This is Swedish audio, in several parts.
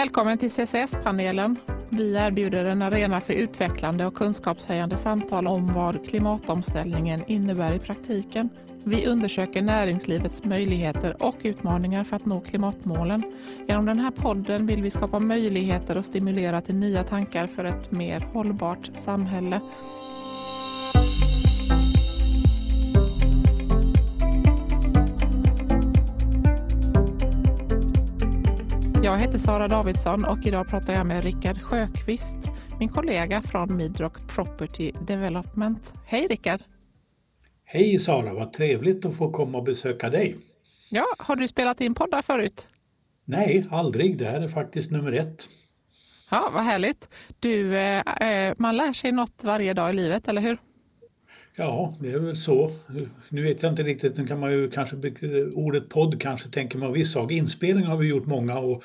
Välkommen till CCS-panelen. Vi erbjuder en arena för utvecklande och kunskapshöjande samtal om vad klimatomställningen innebär i praktiken. Vi undersöker näringslivets möjligheter och utmaningar för att nå klimatmålen. Genom den här podden vill vi skapa möjligheter och stimulera till nya tankar för ett mer hållbart samhälle. Jag heter Sara Davidsson och idag pratar jag med Rickard Sjöqvist, min kollega från Midrock Property Development. Hej Rickard! Hej Sara, vad trevligt att få komma och besöka dig. Ja, har du spelat in poddar förut? Nej, aldrig. Det här är faktiskt nummer ett. Ja, vad härligt. Du, eh, eh man lär sig något varje dag i livet, eller hur? Ja, det är väl så. Nu vet jag inte riktigt, nu kan man ju kanske, ordet podd kanske tänker man viss sak. Inspelningar har vi gjort många och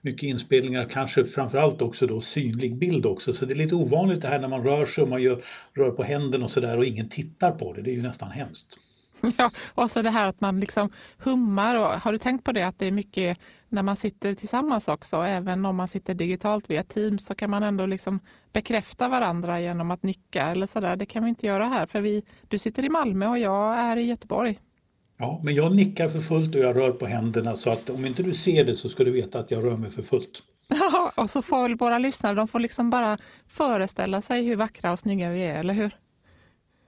mycket inspelningar, kanske framförallt också då synlig bild också. Så det är lite ovanligt det här när man rör sig och man gör, rör på händerna och sådär och ingen tittar på det. Det är ju nästan hemskt. Ja, och så det här att man liksom hummar. Och, har du tänkt på det att det är mycket när man sitter tillsammans också, även om man sitter digitalt via Teams så kan man ändå liksom bekräfta varandra genom att nicka eller sådär. Det kan vi inte göra här för vi, du sitter i Malmö och jag är i Göteborg. Ja, men jag nickar för fullt och jag rör på händerna så att om inte du ser det så ska du veta att jag rör mig för fullt. Ja, och så får väl våra lyssnare, de får liksom bara föreställa sig hur vackra och snygga vi är, eller hur?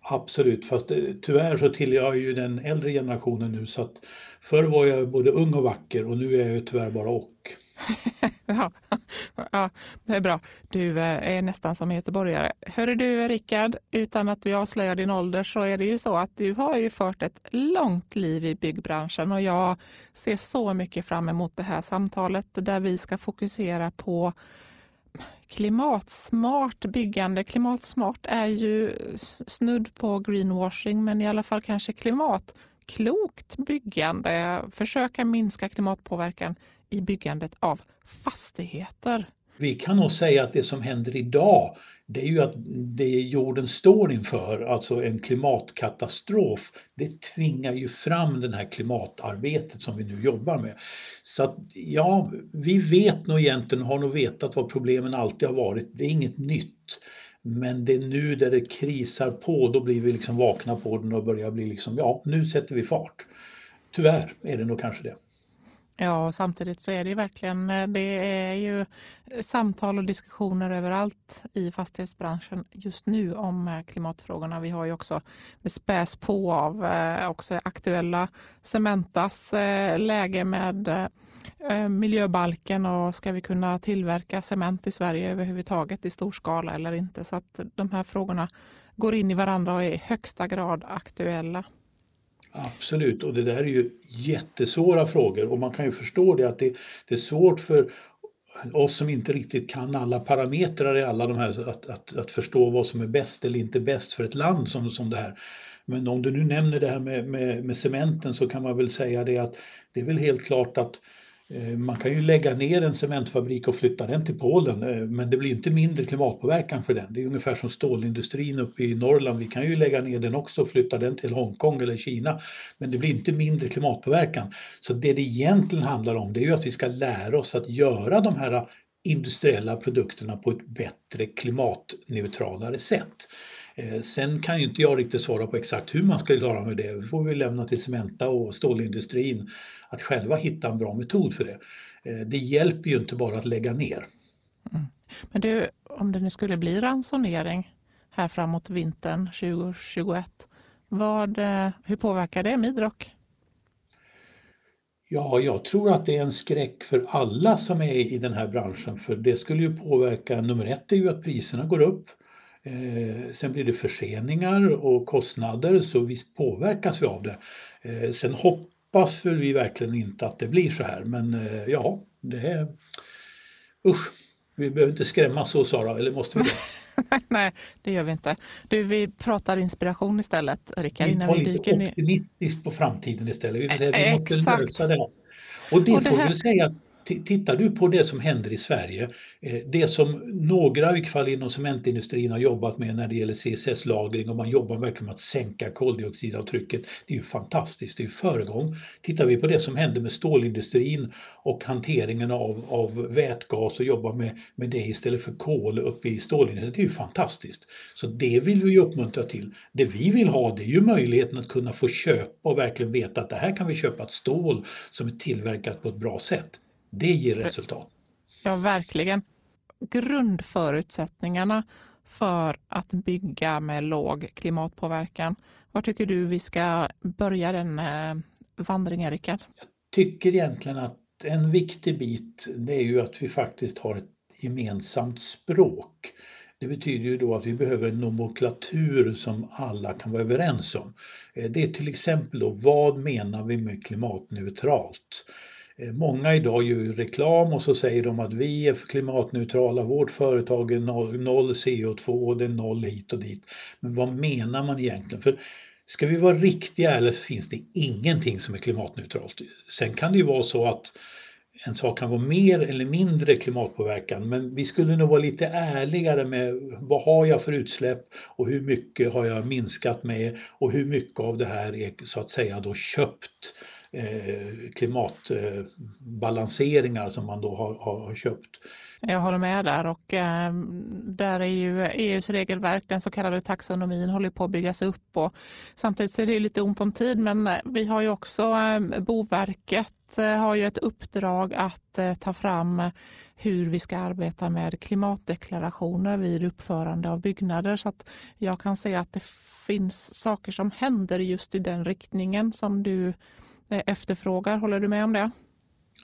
Absolut, fast eh, tyvärr så tillhör jag ju den äldre generationen nu så att förr var jag både ung och vacker och nu är jag ju tyvärr bara och. ja, ja, det är bra. Du eh, är nästan som en göteborgare. Hörru du Rickard, utan att vi avslöjar din ålder så är det ju så att du har ju fört ett långt liv i byggbranschen och jag ser så mycket fram emot det här samtalet där vi ska fokusera på klimatsmart byggande. Klimatsmart är ju snudd på greenwashing, men i alla fall kanske klimat klokt byggande. Försöka minska klimatpåverkan i byggandet av fastigheter. Vi kan nog säga att det som händer idag det är ju att det jorden står inför, alltså en klimatkatastrof, det tvingar ju fram det här klimatarbetet som vi nu jobbar med. Så att, ja, vi vet nog egentligen, har nog vetat vad problemen alltid har varit. Det är inget nytt. Men det är nu där det krisar på, då blir vi liksom vakna på den och börjar bli liksom, ja, nu sätter vi fart. Tyvärr är det nog kanske det. Ja, och samtidigt så är det ju verkligen eh, det är ju samtal och diskussioner överallt i fastighetsbranschen just nu om eh, klimatfrågorna. Vi har ju också det späs på av eh, också aktuella Cementas läge med Eh, miljöbalken och ska vi kunna tillverka cement i Sverige överhuvudtaget i stor skala eller inte? Så att de här frågorna går in i varandra och är i högsta grad aktuella. Absolut, och det där är ju jättesvåra frågor och man kan ju förstå det att det, det är svårt för oss som inte riktigt kan alla parametrar i alla de här, att, att, att förstå vad som är bäst eller inte bäst för ett land som, som det här. Men om du nu nämner det här med, med, med cementen så kan man väl säga det att det är väl helt klart att Eh, Eh, man kan ju lägga ner en cementfabrik och flytta den till Polen eh, men det blir inte mindre klimatpåverkan för den. Det är ungefär som stålindustrin uppe i Norrland. Vi kan ju lägga ner den också och flytta den till Hongkong eller Kina men det blir inte mindre klimatpåverkan. Så det det egentligen handlar om det är ju att vi ska lära oss att göra de här industriella produkterna på ett bättre klimatneutralare sätt. Eh, sen kan ju inte jag riktigt svara på exakt hur man ska klara med det. Det får vi lämna till Cementa och stålindustrin att själva hitta en bra metod för det. Eh, det hjälper ju inte bara att lägga ner. Mm. Men du, om det nu skulle bli ransonering här framåt vintern 2021, vad, eh, hur påverkar det Midrock? Ja, jag tror att det är en skräck för alla som är i den här branschen för det skulle ju påverka, nummer ett är ju att priserna går upp. Eh, sen blir det förseningar och kostnader så visst påverkas vi av det. Eh, sen hoppas väl vi verkligen inte att det blir så här men eh, ja, det är... Usch, vi behöver inte skrämmas så Sara, eller måste vi det? Nej, det gör vi inte. Du, vi pratar inspiration istället, Rickard, vi dyker ner. optimistiskt på framtiden istället. Vi, vi måste lösa det. Och det, och det får här... vi säga Tittar du på det som händer i Sverige, eh, det som några i fall inom cementindustrin har jobbat med när det gäller CCS-lagring och man jobbar verkligen med att sänka koldioxidavtrycket. Det är ju fantastiskt, det är ju föregång. Tittar vi på det som händer med stålindustrin och hanteringen av, av vätgas och jobbar med, med det istället för kol uppe i stålindustrin, det är ju fantastiskt. Så det vill vi uppmuntra till. Det vi vill ha det är ju möjligheten att kunna få köpa och verkligen veta att det här kan vi köpa ett stål som är tillverkat på ett bra sätt. Det ger resultat. Ja, verkligen. Grundförutsättningarna för att bygga med låg klimatpåverkan. Var tycker du vi ska börja den eh, vandringen, Rickard? Jag tycker egentligen att en viktig bit det är ju att vi faktiskt har ett gemensamt språk. Det betyder ju då att vi behöver en nomenklatur som alla kan vara överens om. Eh, det är till exempel då, vad menar vi med klimatneutralt? Eh, många idag gör ju reklam och så säger de att vi är klimatneutrala, vårt företag är noll, CO2 och det är noll hit och dit. Men vad menar man egentligen? För ska vi vara riktiga eller finns det ingenting som är klimatneutralt? Sen kan det ju vara så att en sak kan vara mer eller mindre klimatpåverkan men vi skulle nog vara lite ärligare med vad har jag för utsläpp och hur mycket har jag minskat med och hur mycket av det här är så att säga då köpt Eh, klimatbalanseringar som man då har, har, köpt. Jag håller med där och eh, där är ju EUs regelverk, den så kallade taxonomin, håller på att byggas upp och samtidigt så är det lite ont om tid men eh, vi har ju också eh, Boverket eh, har ju ett uppdrag att eh, ta fram hur vi ska arbeta med klimatdeklarationer vid uppförande av byggnader. Så att jag kan se att det finns saker som händer just i den riktningen som du Eh, efterfrågar. Håller du med om det?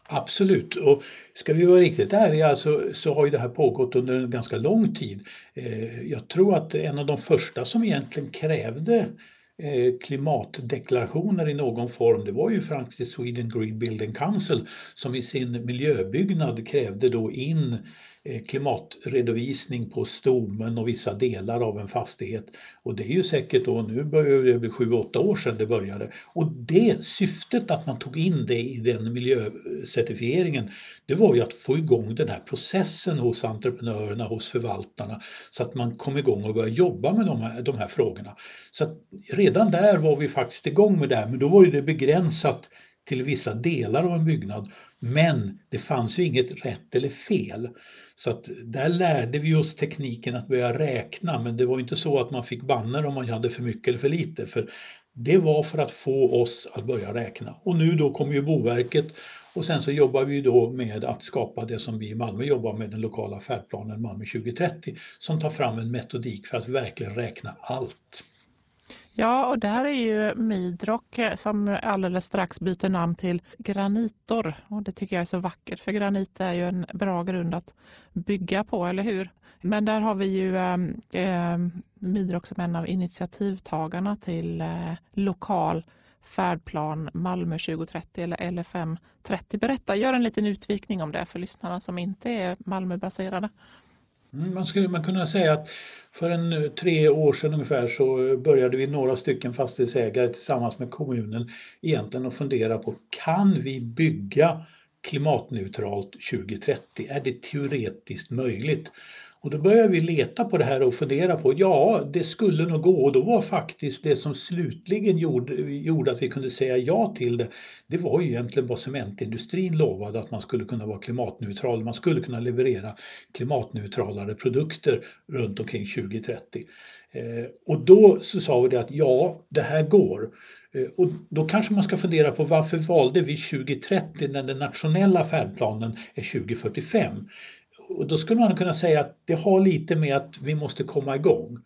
Absolut, och ska vi vara riktigt ärliga så, så har ju det här pågått under en ganska lång tid. Eh, jag tror att en av de första som egentligen krävde eh, klimatdeklarationer i någon form, det var ju faktiskt Sweden Green Building Council som i sin miljöbyggnad krävde då in Eh, klimatredovisning på stommen och vissa delar av en fastighet. Och det är ju säkert då, nu börjar det bli 7-8 år sedan det började. Och det syftet att man tog in det i den miljöcertifieringen, det var ju att få igång den här processen hos entreprenörerna, hos förvaltarna, så att man kom igång och började jobba med de här, de här frågorna. Så redan där var vi faktiskt igång med det här, men då var ju det begränsat till vissa delar av en byggnad. Men det fanns ju inget rätt eller fel. Så att där lärde vi oss tekniken att börja räkna men det var inte så att man fick banner om man hade för mycket eller för lite. För det var för att få oss att börja räkna. Och nu då kommer ju Boverket och sen så jobbar vi då med att skapa det som vi i Malmö jobbar med, den lokala färdplanen Malmö 2030, som tar fram en metodik för att verkligen räkna allt. Ja, och där är ju Midrock eh, som alldeles strax byter namn till Granitor. Och det tycker jag är så vackert, för granit är ju en bra grund att bygga på, eller hur? Men där har vi ju eh, Midrock som en av initiativtagarna till eh, lokal färdplan Malmö 2030 eller LFM 30. Berätta, gör en liten utvikning om det för lyssnarna som inte är Malmöbaserade. Mm, man skulle man kunna säga att för en eh, tre år sedan ungefär så eh, började vi några stycken fastighetsägare tillsammans med kommunen egentligen att fundera på kan vi bygga klimatneutralt 2030? Är det teoretiskt möjligt? Och då började vi leta på det här och fundera på, ja det skulle nog gå och då var faktiskt det som slutligen gjorde, gjorde att vi kunde säga ja till det, det var ju egentligen vad cementindustrin lovade att man skulle kunna vara klimatneutral, man skulle kunna leverera klimatneutralare produkter runt omkring 2030. Eh, och då så sa vi det att ja, det här går. Eh, och då kanske man ska fundera på varför valde vi 2030 när den nationella färdplanen är 2045? Och då skulle man kunna säga att det har lite med att vi måste komma igång.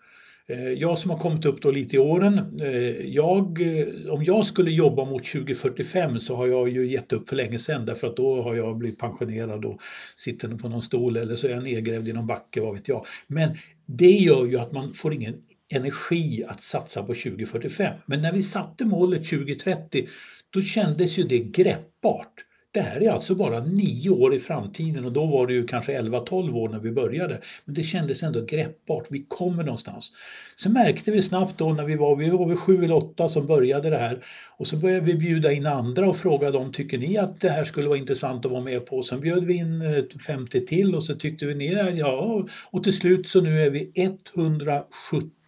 Eh, jag som har kommit upp då lite i åren, eh, jag, eh, om jag skulle jobba mot 2045 så har jag ju gett upp för länge sedan därför att då har jag blivit pensionerad och sitter på någon stol eller så är jag nedgrävd i någon backe, vad vet jag. Men det gör ju att man får ingen energi att satsa på 2045. Men när vi satte målet 2030 då kändes ju det greppbart. Det här är alltså bara nio år i framtiden och då var det ju kanske 11-12 år när vi började. Men det kändes ändå greppbart, vi kommer någonstans. Så märkte vi snabbt då när vi var, vi var väl sju eller åtta som började det här och så började vi bjuda in andra och fråga dem, tycker ni att det här skulle vara intressant att vara med på? Sen bjöd vi in eh, 50 till och så tyckte vi ni ja och till slut så nu är vi 170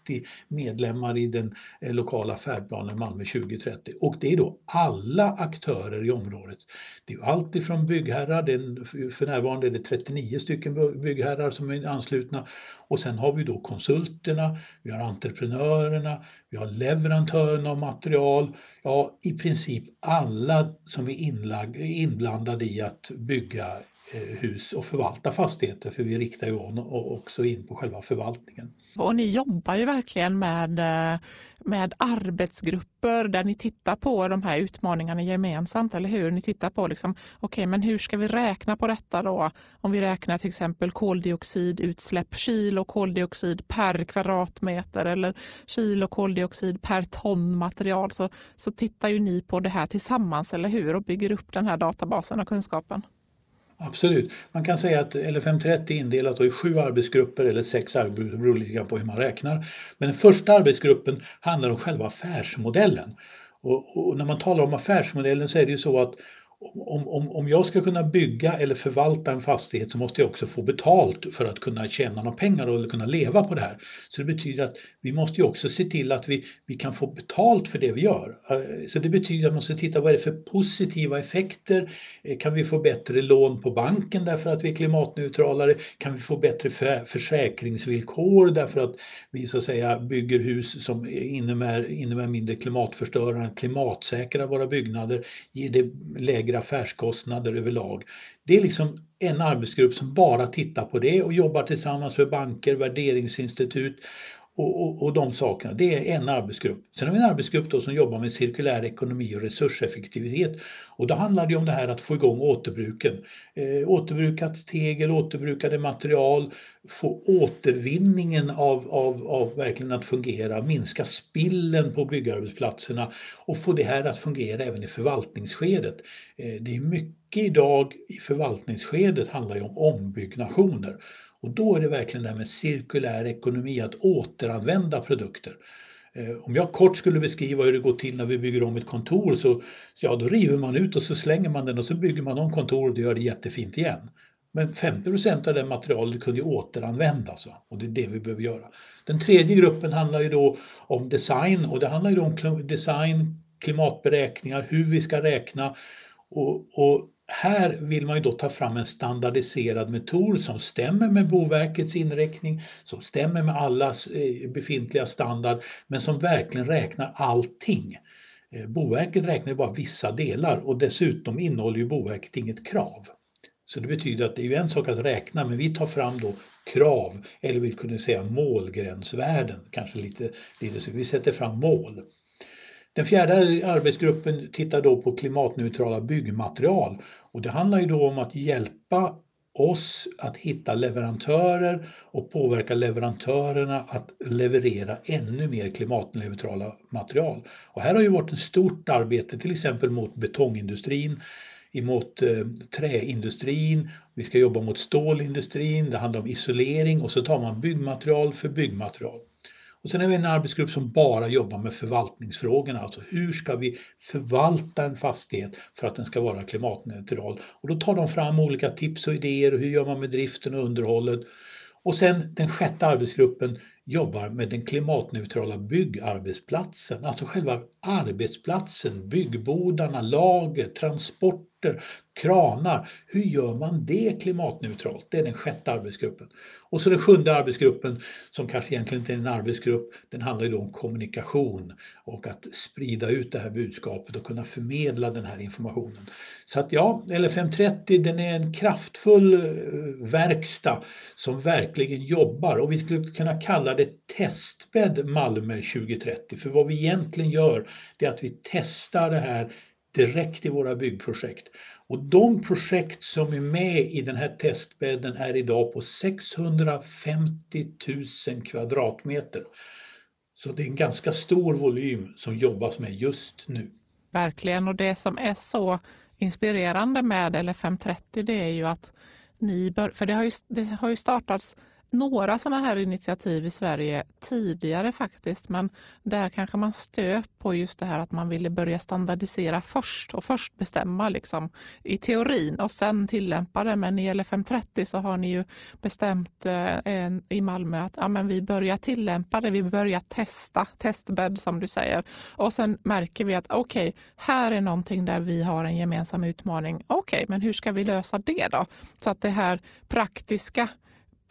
medlemmar i den eh, lokala färdplanen Malmö 2030 och det är då alla aktörer i området. Det är allt ifrån byggherrar, det är, för närvarande är det 39 stycken byggherrar som är anslutna. Och sen har vi då konsulterna, vi har entreprenörerna, vi har leverantörerna av material, ja i princip alla som är inlag, inblandade i att bygga Eh, hus och förvalta fastigheter för vi riktar ju också in på själva förvaltningen. Och ni jobbar ju verkligen med, eh, med arbetsgrupper där ni tittar på de här utmaningarna gemensamt, eller hur? Ni tittar på liksom, okay, men hur ska vi räkna på detta då? Om vi räknar till exempel koldioxidutsläpp, kilo koldioxid per kvadratmeter eller kilo koldioxid per ton material så, så tittar ju ni på det här tillsammans, eller hur? Och bygger upp den här databasen och kunskapen. Absolut. Man kan säga att LFM30 är indelat i sju arbetsgrupper eller sex arbetsgrupper, beror lite på hur man räknar. Men den första arbetsgruppen handlar om själva affärsmodellen. Och, och när man talar om affärsmodellen så är det ju så att om, om, om jag ska kunna bygga eller förvalta en fastighet så måste jag också få betalt för att kunna tjäna några pengar och kunna leva på det här. Så det betyder att vi måste ju också se till att vi, vi kan få betalt för det vi gör. Eh, så det betyder att man måste titta vad är det för positiva effekter? Eh, kan vi få bättre lån på banken därför att vi är klimatneutralare? Kan vi få bättre försäkringsvillkor därför att vi så att säga bygger hus som innebär, innebär mindre klimatförstörande, klimatsäkra våra byggnader, ger det lägre lägre affärskostnader överlag. Det är liksom en arbetsgrupp som bara tittar på det och jobbar tillsammans med banker, värderingsinstitut och, och, och, de sakerna. Det är en arbetsgrupp. Sen har vi en arbetsgrupp då som jobbar med cirkulär ekonomi och resurseffektivitet. Och då handlar det om det här att få igång återbruken. Eh, återbrukat tegel, återbrukade material, få återvinningen av, av, av verkligen att fungera, minska spillen på byggarbetsplatserna och få det här att fungera även i förvaltningsskedet. Eh, det är mycket idag i förvaltningsskedet handlar ju om ombyggnationer och då är det verkligen det här med cirkulär ekonomi, att återanvända produkter. Eh, om jag kort skulle beskriva hur det går till när vi bygger om ett kontor så ja, då river man ut och så slänger man den och så bygger man om kontoret och gör det jättefint igen. Men 50% av det materialet kunde ju återanvändas och det är det vi behöver göra. Den tredje gruppen handlar ju då om design och det handlar ju om design, klimatberäkningar, hur vi ska räkna och, och här vill man ju då ta fram en standardiserad metod som stämmer med Boverkets inriktning, som stämmer med allas eh, befintliga standard, men som verkligen räknar allting. Eh, Boverket räknar bara vissa delar och dessutom innehåller ju Boverket inget krav. Så det betyder att det är en sak att räkna, men vi tar fram då krav, eller vi kunde säga målgränsvärden, kanske lite, lite så. Vi sätter fram mål. Den fjärde arbetsgruppen tittar då på klimatneutrala byggmaterial och det handlar ju då om att hjälpa oss att hitta leverantörer och påverka leverantörerna att leverera ännu mer klimatneutrala material. Och här har ju varit ett stort arbete till exempel mot betongindustrin, emot eh, träindustrin, vi ska jobba mot stålindustrin, det handlar om isolering och så tar man byggmaterial för byggmaterial. Och sen har vi en arbetsgrupp som bara jobbar med förvaltningsfrågorna, alltså hur ska vi förvalta en fastighet för att den ska vara klimatneutral? Och då tar de fram olika tips och idéer, hur gör man med driften och underhållet? Och sen den sjätte arbetsgruppen jobbar med den klimatneutrala byggarbetsplatsen, alltså själva arbetsplatsen, byggbodarna, lager, transporter, kranar. Hur gör man det klimatneutralt? Det är den sjätte arbetsgruppen. Och så den sjunde arbetsgruppen som kanske egentligen inte är en arbetsgrupp, den handlar ju om kommunikation och att sprida ut det här budskapet och kunna förmedla den här informationen. Så att ja, LFM30 den är en kraftfull eh, verkstad som verkligen jobbar och vi skulle kunna kalla det testbädd Malmö 2030. För vad vi egentligen gör det är att vi testar det här direkt i våra byggprojekt. Och de projekt som är med i den här testbädden är idag på 650 000 kvadratmeter. Så det är en ganska stor volym som jobbas med just nu. Verkligen, och det som är så inspirerande med LFM30 det är ju att ni bör, för det har ju, det har ju startats några sådana här initiativ i Sverige tidigare faktiskt, men där kanske man stöp på just det här att man ville börja standardisera först och först bestämma liksom, i teorin och sen tillämpa det. Men i LFM30 så har ni ju bestämt eh, i Malmö att ja, men vi börjar tillämpa det, vi börjar testa, testbädd som du säger. Och sen märker vi att okej, okay, här är någonting där vi har en gemensam utmaning. Okej, okay, men hur ska vi lösa det då? Så att det här praktiska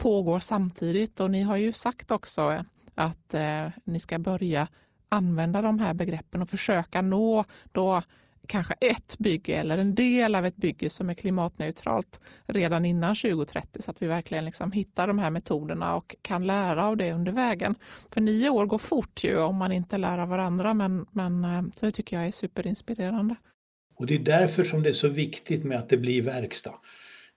pågår samtidigt och ni har ju sagt också att eh, ni ska börja använda de här begreppen och försöka nå då kanske ett bygge eller en del av ett bygge som är klimatneutralt redan innan 2030 så att vi verkligen liksom hittar de här metoderna och kan lära av det under vägen. För nio år går fort ju om man inte lär av varandra men, men eh, så det tycker jag är superinspirerande. Och det är därför som det är så viktigt med att det blir verkstad.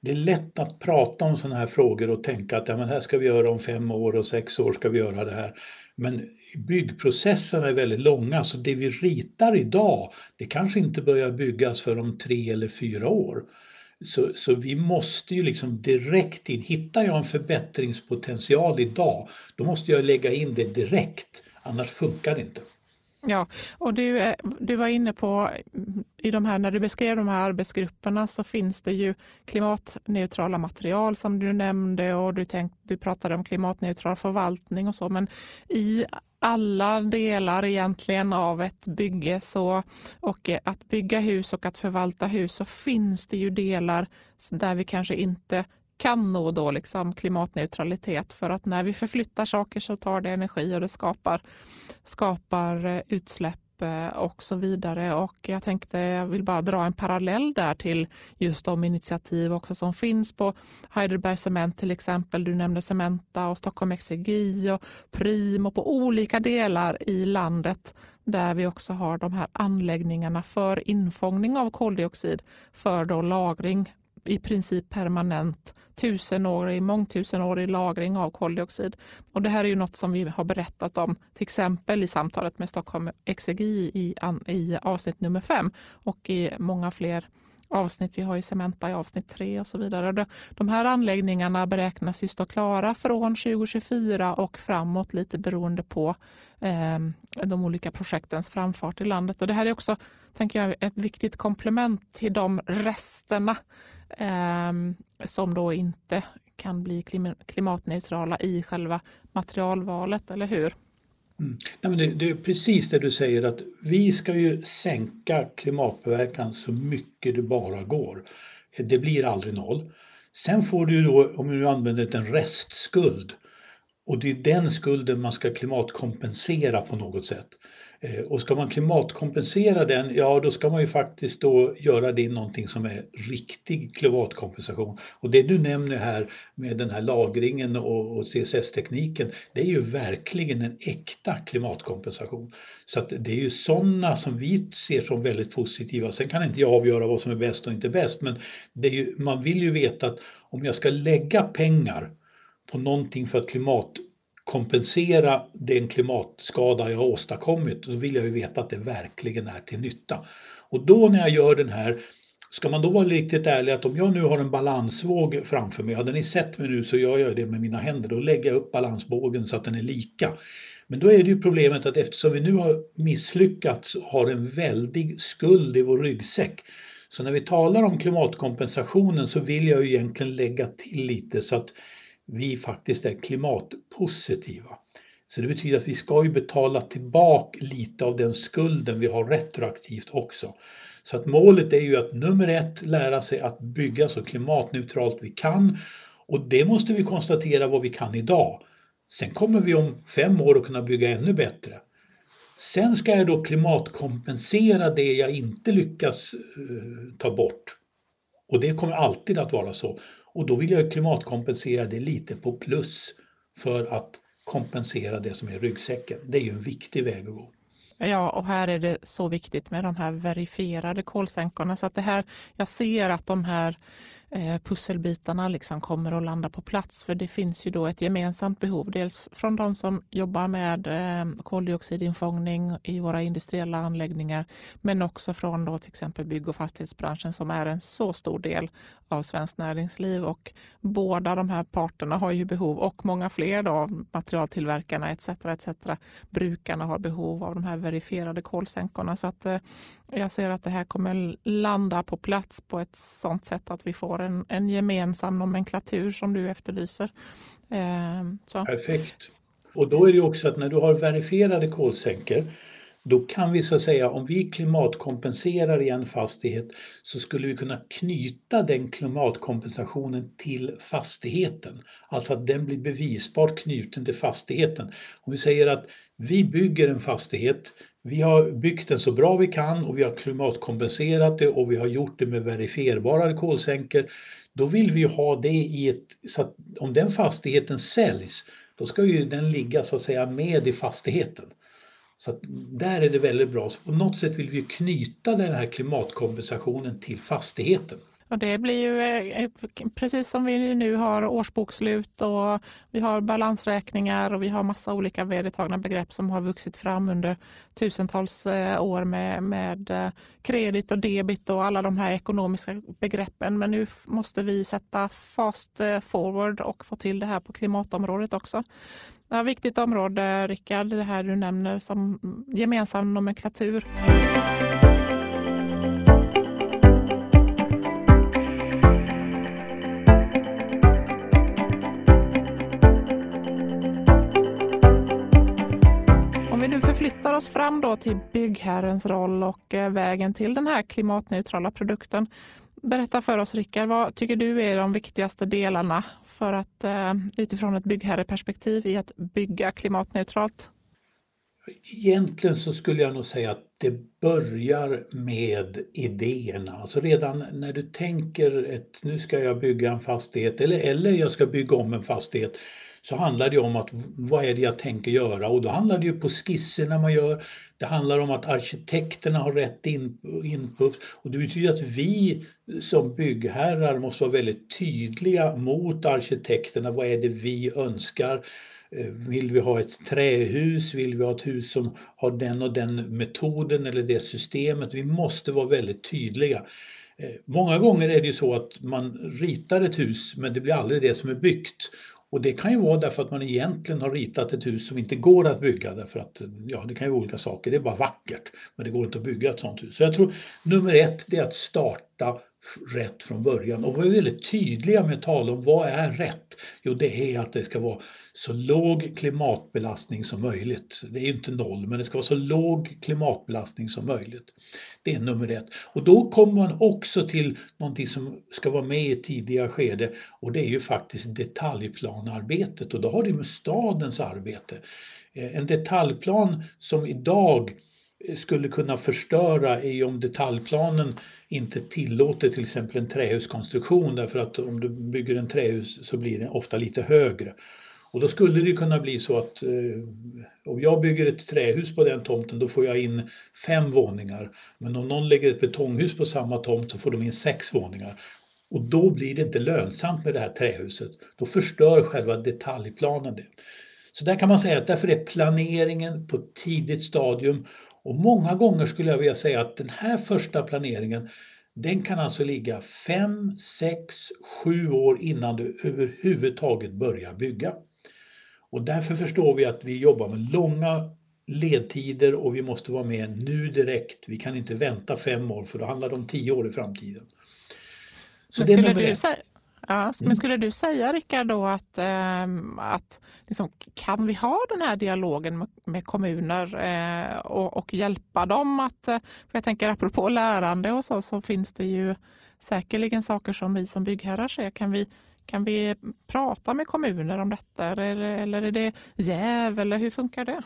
Det är lätt att prata om sådana här frågor och tänka att ja, men här ska vi göra om fem år och sex år ska vi göra det här. Men byggprocesserna är väldigt långa så det vi ritar idag det kanske inte börjar byggas för om tre eller fyra år. Så, så vi måste ju liksom direkt in, hittar jag en förbättringspotential idag då måste jag lägga in det direkt annars funkar det inte. Ja, och du, eh, du var inne på i de här, när du beskrev de här arbetsgrupperna så finns det ju klimatneutrala material som du nämnde och du, tänk, du pratade om klimatneutral förvaltning och så, men i alla delar egentligen av ett bygge så, och eh, att bygga hus och att förvalta hus så finns det ju delar där vi kanske inte kan nå då liksom klimatneutralitet för att när vi förflyttar saker så tar det energi och det skapar, skapar eh, utsläpp eh, och så vidare. Och jag tänkte, jag vill bara dra en parallell där till just de initiativ också som finns på Heidelberg Cement till exempel. Du nämnde Cementa och Stockholm Exergi och Prim och på olika delar i landet där vi också har de här anläggningarna för infångning av koldioxid för då lagring i princip permanent tusenårig, mångtusenårig lagring av koldioxid. Och det här är ju något som vi har berättat om till exempel i samtalet med Stockholm Exergi i, i avsnitt nummer fem och i många fler avsnitt. Vi har ju Cementa i avsnitt tre och så vidare. De här anläggningarna beräknas ju stå klara från 2024 och framåt lite beroende på eh, de olika projektens framfart i landet. Och det här är också tänker jag, ett viktigt komplement till de resterna Ehm, som då inte kan bli klimatneutrala i själva materialvalet, eller hur? Mm. Nej, men det, det, är precis det du säger att vi ska ju sänka klimatpåverkan så mycket det bara går. Det blir aldrig noll. Sen får du då, om du använder en restskuld och det är den skulden man ska klimatkompensera på något sätt. Eh, och ska man klimatkompensera den, ja då ska man ju faktiskt då göra det i någonting som är riktig klimatkompensation. Och det du nämner här med den här lagringen och, CSS-tekniken, det är ju verkligen en äkta klimatkompensation. Så att det är ju sådana som vi ser som väldigt positiva. Sen kan inte jag avgöra vad som är bäst och inte bäst, men det är ju, man vill ju veta att om jag ska lägga pengar på någonting för att klimat kompensera den klimatskada jag har åstadkommit, då vill jag ju veta att det verkligen är till nytta. Och då när jag gör den här, ska man då vara riktigt ärlig att om jag nu har en balansvåg framför mig, hade ni sett mig nu så gör jag det med mina händer, då lägger jag upp balansvågen så att den är lika. Men då är det ju problemet att eftersom vi nu har misslyckats och har en väldig skuld i vår ryggsäck så när vi talar om klimatkompensationen så vill jag ju egentligen lägga till lite så att vi faktiskt är klimatpositiva. Så det betyder att vi ska ju betala tillbaka lite av den skulden vi har retroaktivt också. Så att målet är ju att nummer ett lära sig att bygga så klimatneutralt vi kan och det måste vi konstatera vad vi kan idag. Sen kommer vi om fem år att kunna bygga ännu bättre. Sen ska jag då klimatkompensera det jag inte lyckas eh, ta bort. Och det kommer alltid att vara så. Och då vill jag klimatkompensera det lite på plus för att kompensera det som är ryggsäcken. Det är ju en viktig väg att gå. Ja, och här är det så viktigt med de här verifierade kolsänkorna. Så att det här, jag ser att de här eh, pusselbitarna liksom kommer att landa på plats. För det finns ju då ett gemensamt behov. Dels från de som jobbar med eh, koldioxidinfångning i våra industriella anläggningar. Men också från då till exempel bygg och fastighetsbranschen som är en så stor del av svenskt näringsliv. Och båda de här parterna har ju behov och många fler då, materialtillverkarna etc. etc. Brukarna har behov av de här verifierade kolsänkorna. Så att, eh, jag ser att det här kommer landa på plats på ett sådant sätt att vi får en, en gemensam nomenklatur som du efterlyser. Eh, så. Perfekt. Och då är det också att när du har verifierade kolsänkor då kan vi så att säga, om vi klimatkompenserar i en fastighet så skulle vi kunna knyta den klimatkompensationen till fastigheten. Alltså att den blir bevisbart knuten till fastigheten. Om vi säger att vi bygger en fastighet, vi har byggt den så bra vi kan och vi har klimatkompenserat det och vi har gjort det med verifierbara kolsänkor. Då vill vi ha det i ett, så att om den fastigheten säljs, då ska ju den ligga så att säga med i fastigheten. Så där är det väldigt bra. Så på något sätt vill vi knyta den här klimatkompensationen till fastigheten. Och det blir ju eh, precis som vi nu har årsbokslut och vi har balansräkningar och vi har massa olika vedertagna begrepp som har vuxit fram under tusentals eh, år med, med eh, kredit och debit och alla de här ekonomiska begreppen. Men nu måste vi sätta fast forward och få till det här på klimatområdet också. Ja, viktigt område, Rickard, det här du nämner som gemensam nomenklatur. Om vi nu förflyttar oss fram då till byggherrens roll och eh, vägen till den här klimatneutrala produkten Berätta för oss Rickard, vad tycker du är de viktigaste delarna för att eh, utifrån ett byggherreperspektiv i att bygga klimatneutralt? Egentligen så skulle jag nog säga att det börjar med idéerna. Alltså redan när du tänker att nu ska jag bygga en fastighet eller, eller jag ska bygga om en fastighet så handlar det om att vad är det jag tänker göra och då handlar det ju på skisserna man gör. Det handlar om att arkitekterna har rätt input och det betyder att vi som byggherrar måste vara väldigt tydliga mot arkitekterna. Vad är det vi önskar? Eh, vill vi ha ett trähus? Vill vi ha ett hus som har den och den metoden eller det systemet? Vi måste vara väldigt tydliga. Eh, många gånger är det ju så att man ritar ett hus men det blir aldrig det som är byggt. Och det kan ju vara därför att man egentligen har ritat ett hus som inte går att bygga därför att ja, det kan ju vara olika saker. Det är bara vackert, men det går inte att bygga ett sånt hus. Så jag tror nummer ett, det är att starta rätt från början och vara väldigt tydliga med att tala om vad är rätt? Jo, det är att det ska vara så låg klimatbelastning som möjligt. Det är inte noll, men det ska vara så låg klimatbelastning som möjligt. Det är nummer ett. Och då kommer man också till någonting som ska vara med i tidiga skede och det är ju faktiskt detaljplanarbetet och då har det med stadens arbete. Eh, en detaljplan som idag eh, skulle kunna förstöra är ju om detaljplanen inte tillåter till exempel en trähuskonstruktion därför att om du bygger en trähus så blir den ofta lite högre. Och då skulle det kunna bli så att eh, om jag bygger ett trähus på den tomten då får jag in fem våningar. Men om någon lägger ett betonghus på samma tomt så får de in sex våningar. Och då blir det inte lönsamt med det här trähuset. Då förstör själva detaljplanen det. Så där kan man säga att därför är planeringen på ett tidigt stadium och många gånger skulle jag vilja säga att den här första planeringen den kan alltså ligga 5, 6, 7 år innan du överhuvudtaget börjar bygga. Och därför förstår vi att vi jobbar med långa ledtider och vi måste vara med nu direkt. Vi kan inte vänta fem år för då handlar det om tio år i framtiden. Så Men skulle, du ja, mm. men skulle du säga Rickard då att, eh, att liksom, kan vi ha den här dialogen med, med kommuner eh, och, och, hjälpa dem att, eh, för jag tänker apropå lärande och så, så finns det ju säkerligen saker som vi som byggherrar ser. Kan vi kan vi prata med kommuner om detta eller, eller är det jäv eller hur funkar det?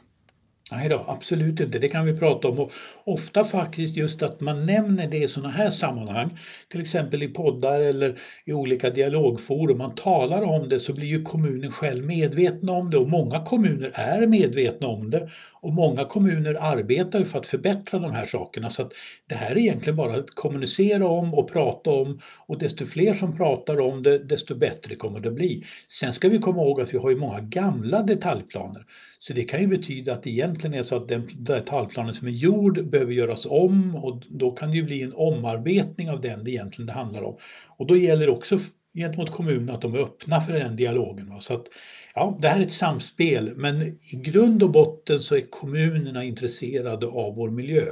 Nej då, absolut inte. Det kan vi prata om. Och ofta faktiskt just att man nämner det i sådana här sammanhang, till exempel i poddar eller i olika dialogforum, man talar om det så blir ju kommunen själv medveten om det och många kommuner är medvetna om det och många kommuner arbetar ju för att förbättra de här sakerna så att det här är egentligen bara att kommunicera om och prata om och desto fler som pratar om det desto bättre kommer det att bli. Sen ska vi komma ihåg att vi har ju många gamla detaljplaner så det kan ju betyda att det egentligen är så att den detaljplanen som är gjord behöver göras om och då kan det ju bli en omarbetning av den det egentligen det handlar om. Och då gäller det också gentemot kommunen att de är öppna för den dialogen. Så att, ja, det här är ett samspel men i grund och botten så är kommunerna intresserade av vår miljö.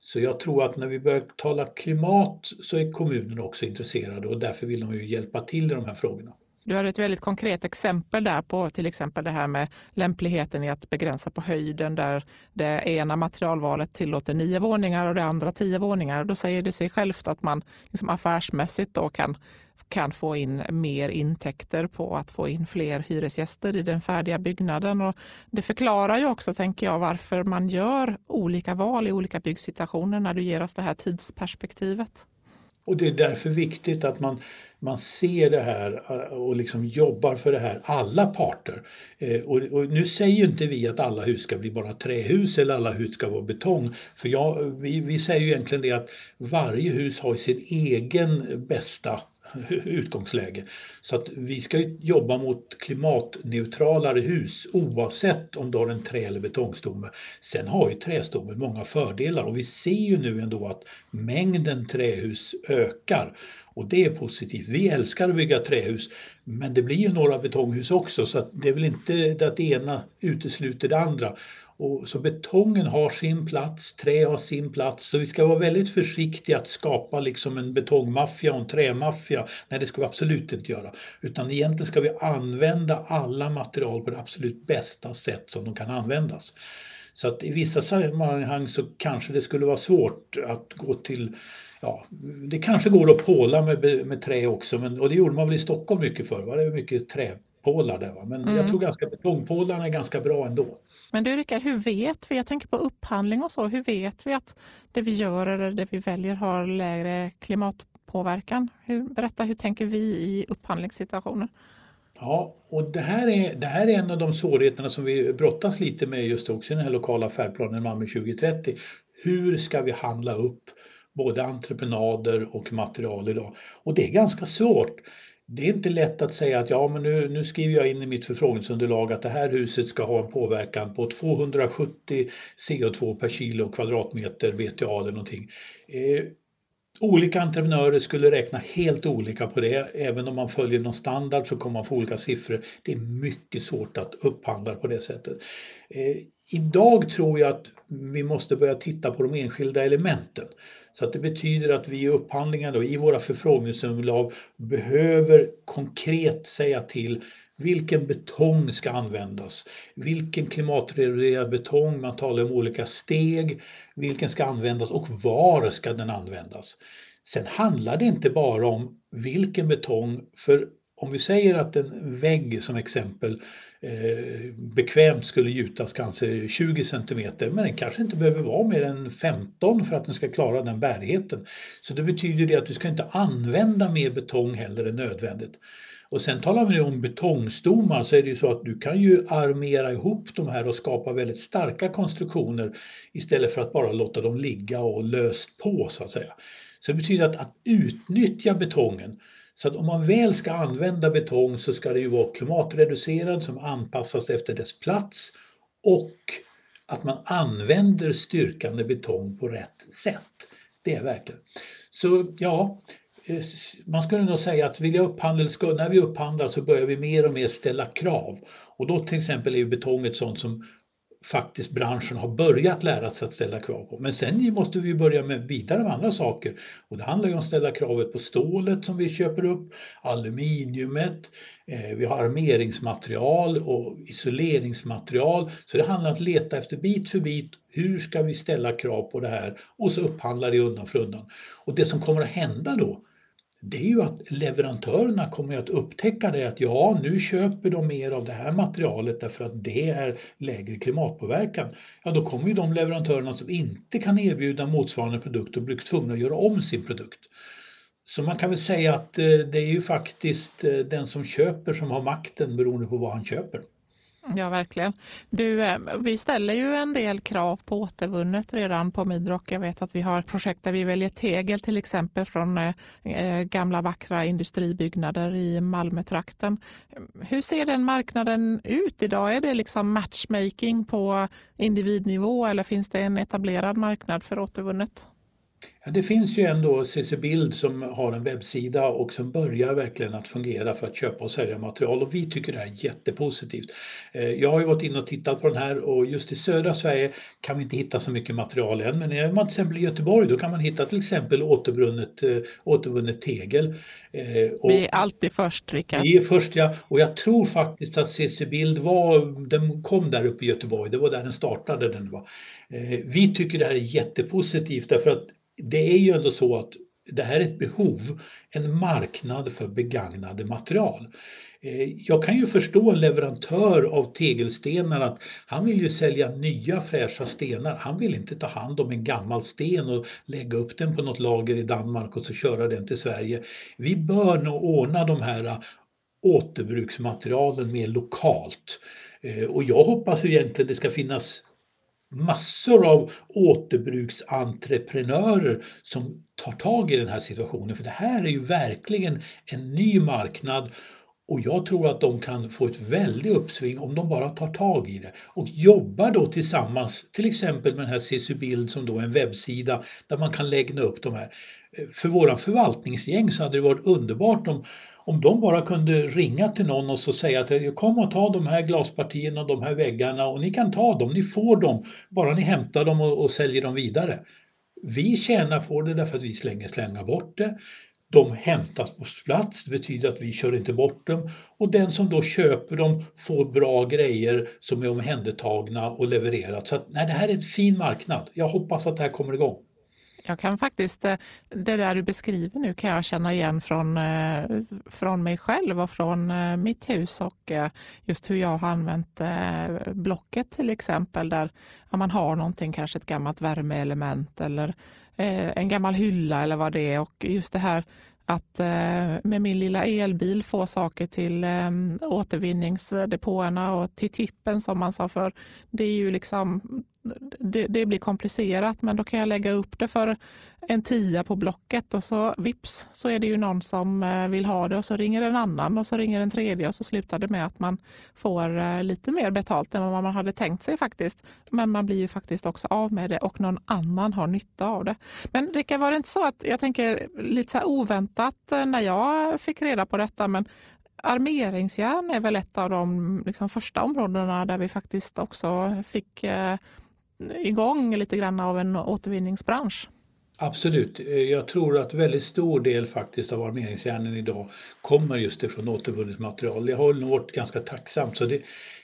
Så jag tror att när vi börjar tala klimat så är kommunerna också intresserade och därför vill de ju hjälpa till i de här frågorna. Du har ett väldigt konkret exempel där på till exempel det här med lämpligheten i att begränsa på höjden där det ena materialvalet tillåter nio våningar och det andra tio våningar. Då säger det sig självt att man liksom affärsmässigt då kan kan få in mer intäkter på att få in fler hyresgäster i den färdiga byggnaden. Och det förklarar ju också, tänker jag, varför man gör olika val i olika byggsituationer när du ger oss det här tidsperspektivet. Och det är därför viktigt att man, man ser det här eh, och liksom jobbar för det här, alla parter. Eh, och, och, nu säger ju inte vi att alla hus ska bli bara trähus eller alla hus ska vara betong. För jag, vi, vi säger ju egentligen det att varje hus har sin egen bästa utgångsläge. Så att vi ska jobba mot klimatneutralare hus oavsett om du har en trä eller betongstomme. Sen har ju trästommen många fördelar och vi ser ju nu ändå att mängden trähus ökar och det är positivt. Vi älskar att bygga trähus men det blir ju några betonghus också så att det är väl inte att det ena utesluter det andra. Och så betongen har sin plats, trä har sin plats. Så vi ska vara väldigt försiktiga att skapa liksom en betongmaffia och en trämaffia. Nej, det ska vi absolut inte göra. Utan egentligen ska vi använda alla material på det absolut bästa sätt som de kan användas. Så att i vissa sammanhang så kanske det skulle vara svårt att gå till Ja, det kanske går att påla med, med trä också, men, och det gjorde man väl i Stockholm mycket förr. Var det mycket träpålar där. Va? Men mm. jag tror ganska betongpålarna är ganska bra ändå. Men du Rickard, hur vet vi, jag tänker på upphandling och så, hur vet vi att det vi gör eller det vi väljer har lägre klimatpåverkan? Hur, berätta, hur tänker vi i upphandlingssituationer? Ja, och det här, är, det här är en av de svårigheterna som vi brottas lite med just också i den här lokala färdplanen Malmö 2030. Hur ska vi handla upp både entreprenader och material idag? Och det är ganska svårt det är inte lätt att säga att ja, men nu, nu skriver jag in i mitt förfrågningsunderlag att det här huset ska ha en påverkan på 270 CO2 per kilo kvadratmeter BTA eller någonting. Eh, olika entreprenörer skulle räkna helt olika på det. Även om man följer någon standard så kommer man få olika siffror. Det är mycket svårt att upphandla på det sättet. Eh, idag tror jag att vi måste börja titta på de enskilda elementen. Så att det betyder att vi i upphandlingar då, i våra förfrågningsunderlag behöver konkret säga till vilken betong ska användas? Vilken klimatreglerad betong? Man talar om olika steg. Vilken ska användas och var ska den användas? Sen handlar det inte bara om vilken betong, för om vi säger att en vägg som exempel eh, bekvämt skulle gjutas kanske 20 centimeter men den kanske inte behöver vara mer än 15 för att den ska klara den bärigheten. Så det betyder det att du ska inte använda mer betong heller än nödvändigt. Och sen talar vi om betongstommar så är det ju så att du kan ju armera ihop de här och skapa väldigt starka konstruktioner istället för att bara låta dem ligga och löst på så att säga. Så det betyder att, att utnyttja betongen så att om man väl ska använda betong så ska det ju vara klimatreducerad som anpassas efter dess plats och att man använder styrkande betong på rätt sätt. Det är verkligen. Så ja, eh, man skulle nog säga att vill jag upphandla, när vi upphandlar så börjar vi mer och mer ställa krav. Och då till exempel är ju betong ett sånt som faktiskt branschen har börjat lära sig att ställa krav på. Men sen måste vi börja med vidare med andra saker och det handlar ju om att ställa kravet på stålet som vi köper upp, aluminiumet, eh, vi har armeringsmaterial och isoleringsmaterial. Så det handlar om att leta efter bit för bit, hur ska vi ställa krav på det här och så upphandla det undan för undan. Och det som kommer att hända då det är ju att leverantörerna kommer att upptäcka det att ja, nu köper de mer av det här materialet därför att det är lägre klimatpåverkan. Ja, då kommer ju de leverantörerna som inte kan erbjuda motsvarande produkt och blir tvungna att göra om sin produkt. Så man kan väl säga att eh, det är ju faktiskt eh, den som köper som har makten beroende på vad han köper. Mm. Ja, verkligen. Du, eh, vi ställer ju en del krav på återvunnet redan på Midrock. Jag vet att vi har projekt där vi väljer tegel till exempel från eh, eh, gamla vackra industribyggnader i Malmötrakten. Hur ser den marknaden ut idag? Är det liksom matchmaking på individnivå eller finns det en etablerad marknad för återvunnet? Ja, det finns ju ändå CC Bild som har en webbsida och som börjar verkligen att fungera för att köpa och sälja material och vi tycker det här är jättepositivt. Eh, jag har ju varit inne och tittat på den här och just i södra Sverige kan vi inte hitta så mycket material än men är man till exempel i Göteborg då kan man hitta till exempel återvunnet, eh, återvunnet tegel. Eh, och vi är alltid först Rickard. Vi är först ja och jag tror faktiskt att CC Bild var, den kom där uppe i Göteborg, det var där den startade. Den var. Vi tycker det här är jättepositivt därför att det är ju ändå så att det här är ett behov, en marknad för begagnade material. Eh, jag kan ju förstå en leverantör av tegelstenar att han vill ju sälja nya fräscha stenar. Han vill inte ta hand om en gammal sten och lägga upp den på något lager i Danmark och så köra den till Sverige. Vi bör nog ordna de här eh, återbruksmaterialen mer lokalt. Eh, och jag hoppas egentligen det ska finnas massor av återbruksentreprenörer som tar tag i den här situationen. För det här är ju verkligen en ny marknad och jag tror att de kan få ett väldigt uppsving om de bara tar tag i det och jobbar då tillsammans, till exempel med den här CC Bild som då är en webbsida där man kan lägga upp de här. För våra förvaltningsgäng så hade det varit underbart om om de bara kunde ringa till någon och så säga att kom och ta de här glaspartierna och de här väggarna och ni kan ta dem, ni får dem, bara ni hämtar dem och, och säljer dem vidare. Vi tjänar på det därför att vi slänger slänga bort det. De hämtas på plats, det betyder att vi kör inte bort dem och den som då köper dem får bra grejer som är omhändertagna och levererat. Så att, nej, det här är en fin marknad. Jag hoppas att det här kommer igång. Jag kan faktiskt, eh, det där du beskriver nu kan jag känna igen från, eh, från mig själv och från eh, mitt hus och just hur jag har använt Blocket till exempel där man har någonting, kanske ett gammalt värmeelement eller Eh, en gammal hylla eller vad det är. Och just det här att eh, med min lilla elbil få saker till eh, återvinningsdepåerna och till tippen som man sa för Det är ju liksom det, det, blir komplicerat men då kan jag lägga upp det för en tia på Blocket och så vips så är det ju någon som eh, vill ha det och så ringer en annan och så ringer en tredje och så slutar det med att man får eh, lite mer betalt än vad man hade tänkt sig faktiskt. Men man blir ju faktiskt också av med det och någon annan har nytta av det. Men Rickard, var det inte så att jag tänker lite så oväntat eh, när jag fick reda på detta men armeringsjärn är väl ett av de liksom, första områdena där vi faktiskt också fick eh, igång lite grann av en återvinningsbransch. Absolut. Eh, jag tror att väldigt stor del faktiskt av armeringsjärnen idag kommer just ifrån återvunnet material. Det har nog varit ganska tacksamt. Så det,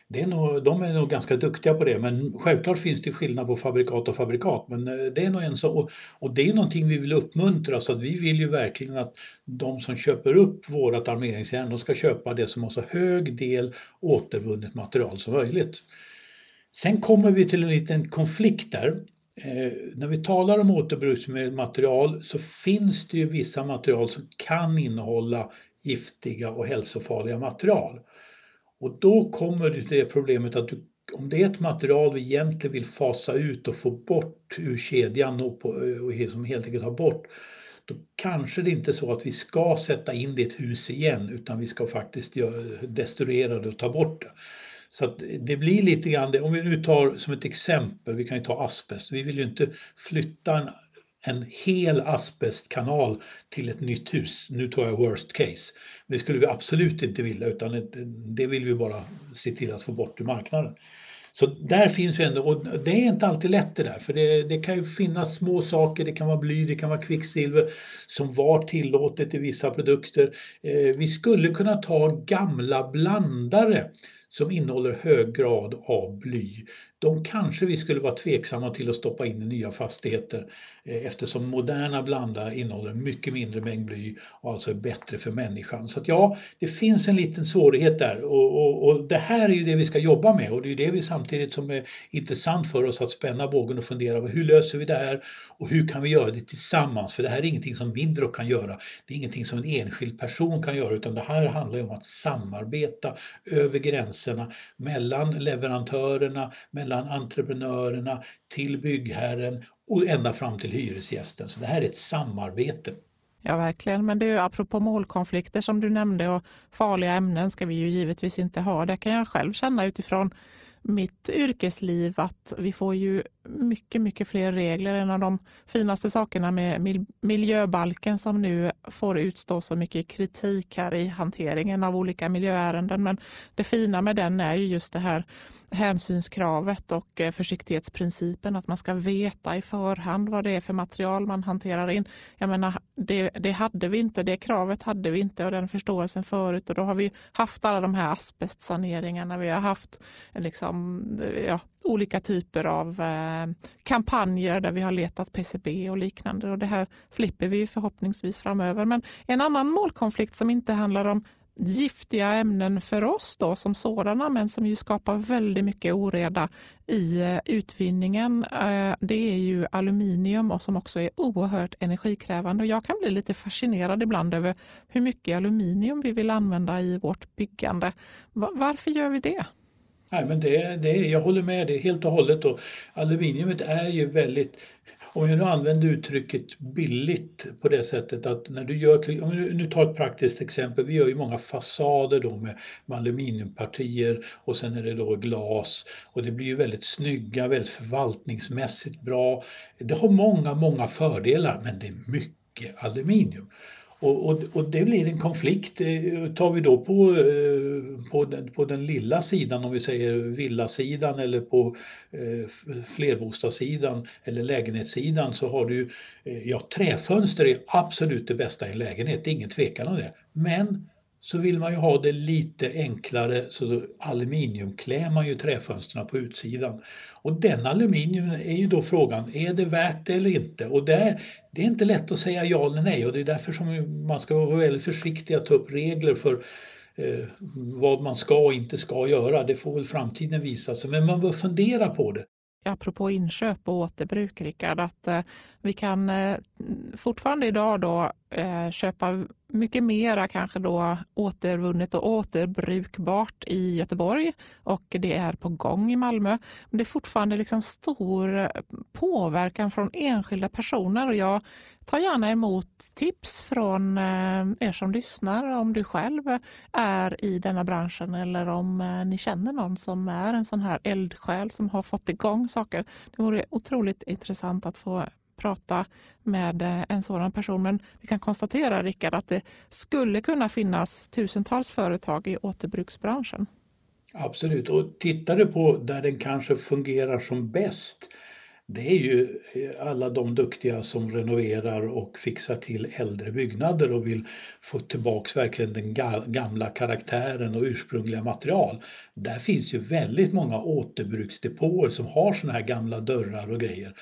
det är nog, de är nog ganska duktiga på det men självklart finns det skillnad på fabrikat och fabrikat. Men eh, det är nog en så, och, och det är någonting vi vill uppmuntra så att vi vill ju verkligen att de som köper upp vårat armeringsjärn de ska köpa det som har så hög del återvunnet material som möjligt. Sen kommer vi till en liten konflikt där. Eh, när vi talar om återbruksmaterial så finns det ju vissa material som kan innehålla giftiga och hälsofarliga material. Och då kommer du till det problemet att du, om det är ett material vi egentligen vill fasa ut och få bort ur kedjan och, på, och som helt enkelt ha bort då kanske det inte är så att vi ska sätta in det i ett hus igen utan vi ska faktiskt destruera det och ta bort det. Så att det blir lite grann det, om vi nu tar som ett exempel, vi kan ju ta asbest. Vi vill ju inte flytta en, en hel asbestkanal till ett nytt hus. Nu tar jag worst case. Det skulle vi absolut inte vilja utan det vill vi bara se till att få bort ur marknaden. Så där finns ju ändå, och det är inte alltid lätt det där, för det, det, kan ju finnas små saker, det kan vara bly, det kan vara kvicksilver som var tillåtet i vissa produkter. Eh, vi skulle kunna ta gamla blandare som innehåller hög grad av bly de kanske vi skulle vara tveksamma till att stoppa in i nya fastigheter eh, eftersom moderna blandare innehåller mycket mindre mängd bly och alltså är bättre för människan. Så att ja, det finns en liten svårighet där och, och, och, det här är ju det vi ska jobba med och det är det vi samtidigt som är intressant för oss att spänna bågen och fundera på hur löser vi det här och hur kan vi göra det tillsammans? För det här är ingenting som Mindro kan göra. Det är ingenting som en enskild person kan göra utan det här handlar om att samarbeta över gränserna mellan leverantörerna, mellan mellan entreprenörerna till byggherren och ända fram till hyresgästen. Så det här är ett samarbete. Ja, verkligen. Men det är ju apropå målkonflikter som du nämnde och farliga ämnen ska vi ju givetvis inte ha. Det kan jag själv känna utifrån mitt yrkesliv att vi får ju mycket, mycket fler regler. En av de finaste sakerna med miljöbalken som nu får utstå så mycket kritik här i hanteringen av olika miljöärenden. Men det fina med den är ju just det här hänsynskravet och eh, försiktighetsprincipen, att man ska veta i förhand vad det är för material man hanterar in. Jag menar, det, det, hade vi inte, det kravet hade vi inte och den förståelsen förut och då har vi haft alla de här asbestsaneringarna, vi har haft eh, liksom, eh, ja, olika typer av eh, kampanjer där vi har letat PCB och liknande och det här slipper vi förhoppningsvis framöver. Men en annan målkonflikt som inte handlar om giftiga ämnen för oss då som sådana men som ju skapar väldigt mycket oreda i eh, utvinningen. Eh, det är ju aluminium och som också är oerhört energikrävande. Och jag kan bli lite fascinerad ibland över hur mycket aluminium vi vill använda i vårt byggande. Varför gör vi det? Nej, men det, det, jag håller med dig helt och hållet. Och aluminiumet är ju väldigt om jag nu använder uttrycket billigt på det sättet att när du gör, om du nu tar ett praktiskt exempel, vi gör ju många fasader då med, med aluminiumpartier och sen är det då glas och det blir ju väldigt snygga, väldigt förvaltningsmässigt bra. Det har många, många fördelar men det är mycket aluminium. Och, och, och, det blir en konflikt. Eh, tar vi då på, eh, på, den, på den lilla sidan, om vi säger villasidan eller på eh, flerbostadssidan eller lägenhetssidan så har du, ja träfönster är absolut det bästa i en lägenhet, det är ingen tvekan om det. Men så vill man ju ha det lite enklare så då aluminiumklär man ju träfönstren på utsidan. Och den aluminium är ju då frågan, är det värt det eller inte? Och där, det är inte lätt att säga ja eller nej och det är därför som man ska vara väldigt försiktig att ta upp regler för eh, vad man ska och inte ska göra. Det får väl framtiden visa sig, men man bör fundera på det apropå inköp och återbruk, Rickard, att eh, vi kan eh, fortfarande idag då eh, köpa mycket mera kanske då återvunnet och återbrukbart i Göteborg och det är på gång i Malmö. Men det är fortfarande liksom stor eh, påverkan från enskilda personer och jag tar gärna emot tips från eh, er som lyssnar om du själv är i denna branschen eller om eh, ni känner någon som är en sån här eldsjäl som har fått igång saker. Det vore otroligt intressant att få prata med eh, en sådan person. Men vi kan konstatera, Rickard, att det skulle kunna finnas tusentals företag i återbruksbranschen. Absolut, och tittar du på där den kanske fungerar som bäst det är ju eh, alla de duktiga som renoverar och fixar till äldre byggnader och vill få tillbaks verkligen den gamla karaktären och ursprungliga material. Där finns ju väldigt många återbruksdepåer som har såna här gamla dörrar och grejer.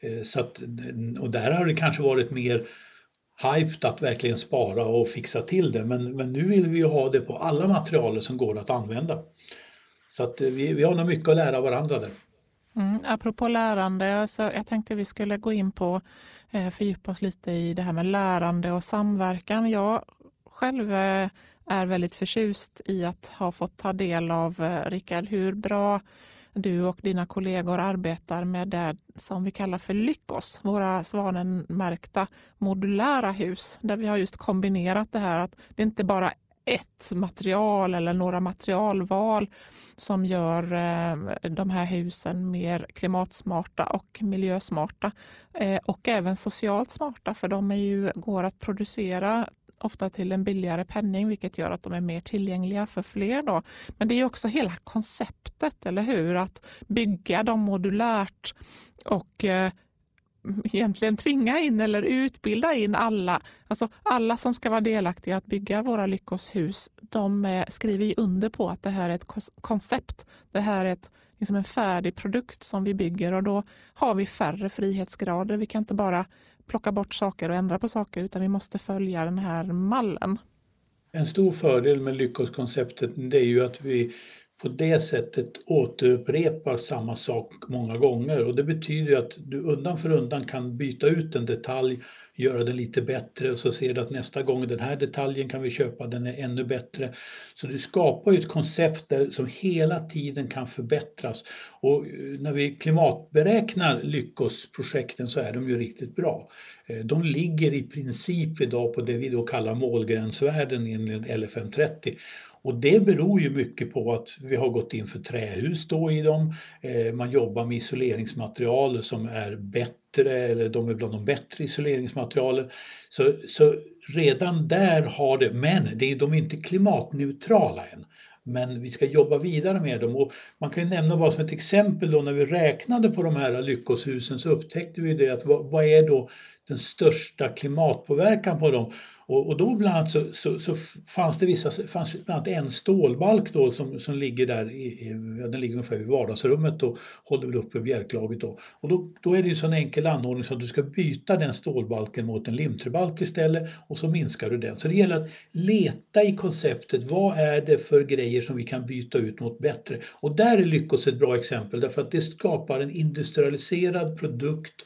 Eh, så att, och där har det kanske varit mer hyped att verkligen spara och fixa till det men, men nu vill vi ju ha det på alla material som går att använda. Så att eh, vi, vi har nog mycket att lära varandra där. Mm, apropå lärande, så jag tänkte vi skulle gå in på eh, fördjupa oss lite i det här med lärande och samverkan. Jag själv eh, är väldigt förtjust i att ha fått ta del av, eh, Rickard, hur bra du och dina kollegor arbetar med det som vi kallar för Lyckos, våra svanenmärkta modulära hus, där vi har just kombinerat det här att det inte bara ett material eller några materialval som gör eh, de här husen mer klimatsmarta och miljösmarta eh, och även socialt smarta för de är ju, går att producera ofta till en billigare penning vilket gör att de är mer tillgängliga för fler. Då. Men det är också hela konceptet, eller hur? Att bygga dem modulärt och eh, egentligen tvinga in eller utbilda in alla. Alltså alla som ska vara delaktiga att bygga våra Lyckoshus, de eh, skriver under på att det här är ett koncept. Det här är ett liksom en färdig produkt som vi bygger och då har vi färre frihetsgrader. Vi kan inte bara plocka bort saker och ändra på saker utan vi måste följa den här mallen. En stor fördel med lyckoskonceptet det är ju att vi på det sättet återupprepar samma sak många gånger och det betyder att du undan för undan kan byta ut en detalj göra det lite bättre och så ser du att nästa gång den här detaljen kan vi köpa, den är ännu bättre. Så du skapar ju ett koncept där, som hela tiden kan förbättras. Och eh, när vi klimatberäknar Lyckosprojekten så är de ju riktigt bra. Eh, de ligger i princip idag på det vi då kallar målgränsvärden enligt LFM30 och det beror ju mycket på att vi har gått in för trähus då i dem. Eh, man jobbar med isoleringsmaterial som är bättre eller de är bland de bättre isoleringsmaterialen. Så, så redan där har det, men det är, de är inte klimatneutrala än. Men vi ska jobba vidare med dem och man kan ju nämna bara som ett exempel då när vi räknade på de här lyckoshusen så upptäckte vi det att vad, vad är då den största klimatpåverkan på dem? Och, och då bland annat så, så, så, fanns det vissa, fanns bland annat en stålbalk då som, som ligger där, i, i, den ligger ungefär vid vardagsrummet och håller väl uppe bjälklaget då. Och då, då är det ju så sån enkel anordning så att du ska byta den stålbalken mot en limträbalk istället och så minskar du den. Så det gäller att leta i konceptet, vad är det för grejer som vi kan byta ut mot bättre? Och där är Lyckos ett bra exempel därför att det skapar en industrialiserad produkt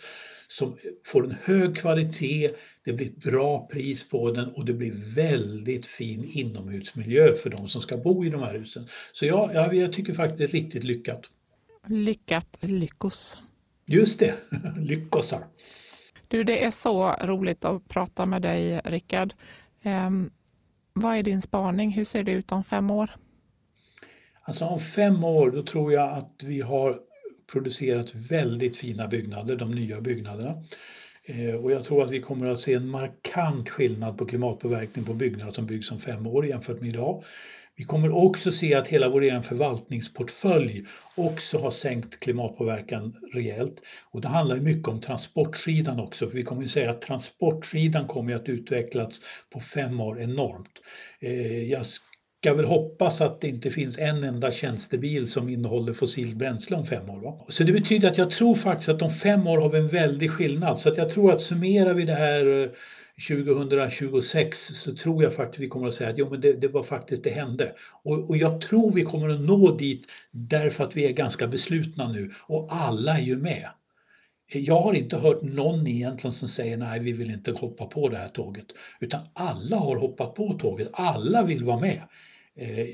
som får en hög kvalitet det blir ett bra pris på den och det blir väldigt fin inomhusmiljö för de som ska bo i de här husen. Så ja, ja jag tycker faktiskt det är riktigt lyckat. Lyckat lyckos. Just det, lyckosar. Du, det är så roligt att prata med dig, Rickard. Um, vad är din spaning? Hur ser det ut om fem år? Alltså om fem år, då tror jag att vi har producerat väldigt fina byggnader, de nya byggnaderna. Eh, och jag tror att vi kommer att se en markant skillnad på klimatpåverkning på byggnader som byggs om fem år jämfört med idag. Vi kommer också se att hela vår egen förvaltningsportfölj också har sänkt klimatpåverkan rejält. Och det handlar mycket om transportsidan också, för vi kommer att säga att transportsidan kommer att utvecklas på fem år enormt. Eh, jag ska väl hoppas att det inte finns en enda tjänstebil som innehåller fossilt bränsle om fem år. Va? Så det betyder att jag tror faktiskt att om fem år har vi en väldig skillnad. Så att jag tror att summerar vi det här eh, 2026 så tror jag faktiskt vi kommer att säga att jo, men det, det var faktiskt det hände. Och, och, jag tror vi kommer att nå dit därför att vi är ganska beslutna nu och alla är ju med. Jag har inte hört någon egentligen som säger nej, vi vill inte hoppa på det här tåget, utan alla har hoppat på tåget. Alla vill vara med. Eh,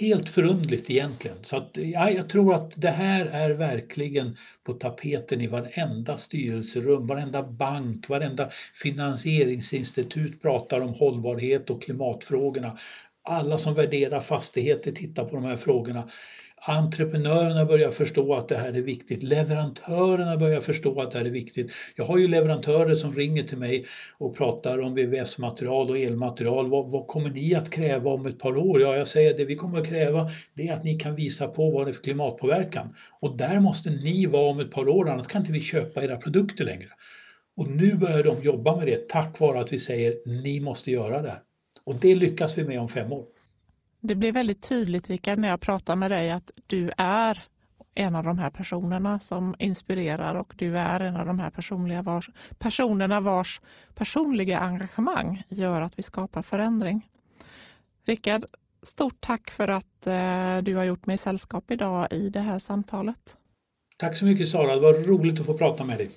helt förundligt egentligen. Så att, ja, jag tror att det här är verkligen på tapeten i varenda styrelserum, varenda bank, varenda finansieringsinstitut pratar om hållbarhet och klimatfrågorna. Alla som värderar fastigheter tittar på de här frågorna. Entreprenörerna börjar förstå att det här är viktigt. Leverantörerna börjar förstå att det här är viktigt. Jag har ju leverantörer som ringer till mig och pratar om VVS-material och elmaterial. Vad, vad, kommer ni att kräva om ett par år? Ja, jag säger det vi kommer att kräva det är att ni kan visa på vad det är för klimatpåverkan. Och där måste ni vara om ett par år, annars kan inte vi köpa era produkter längre. Och nu börjar de jobba med det tack vare att vi säger ni måste göra det här. Och det lyckas vi med om fem år. Det blir väldigt tydligt, Rickard, när jag pratar med dig att du är en av de här personerna som inspirerar och du är en av de här personliga vars, personerna vars personliga engagemang gör att vi skapar förändring. Rickard, stort tack för att eh, du har gjort mig sällskap idag i det här samtalet. Tack så mycket Sara, det var roligt att få prata med dig.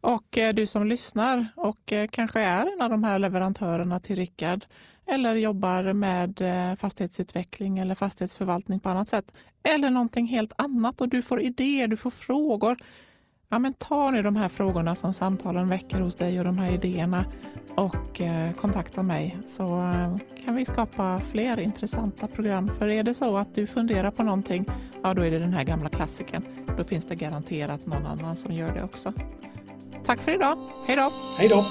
Och eh, du som lyssnar och eh, kanske är en av de här leverantörerna till Rickard eller jobbar med eh, fastighetsutveckling eller fastighetsförvaltning på annat sätt. Eller någonting helt annat och du får idéer, du får frågor. Ja, men ta nu de här frågorna som samtalen väcker hos dig och de här idéerna och eh, kontakta mig så eh, kan vi skapa fler intressanta program. För är det så att du funderar på någonting, ja då är det den här gamla klassiken. Då finns det garanterat någon annan som gör det också. Tack för idag. Hej då! Hej då!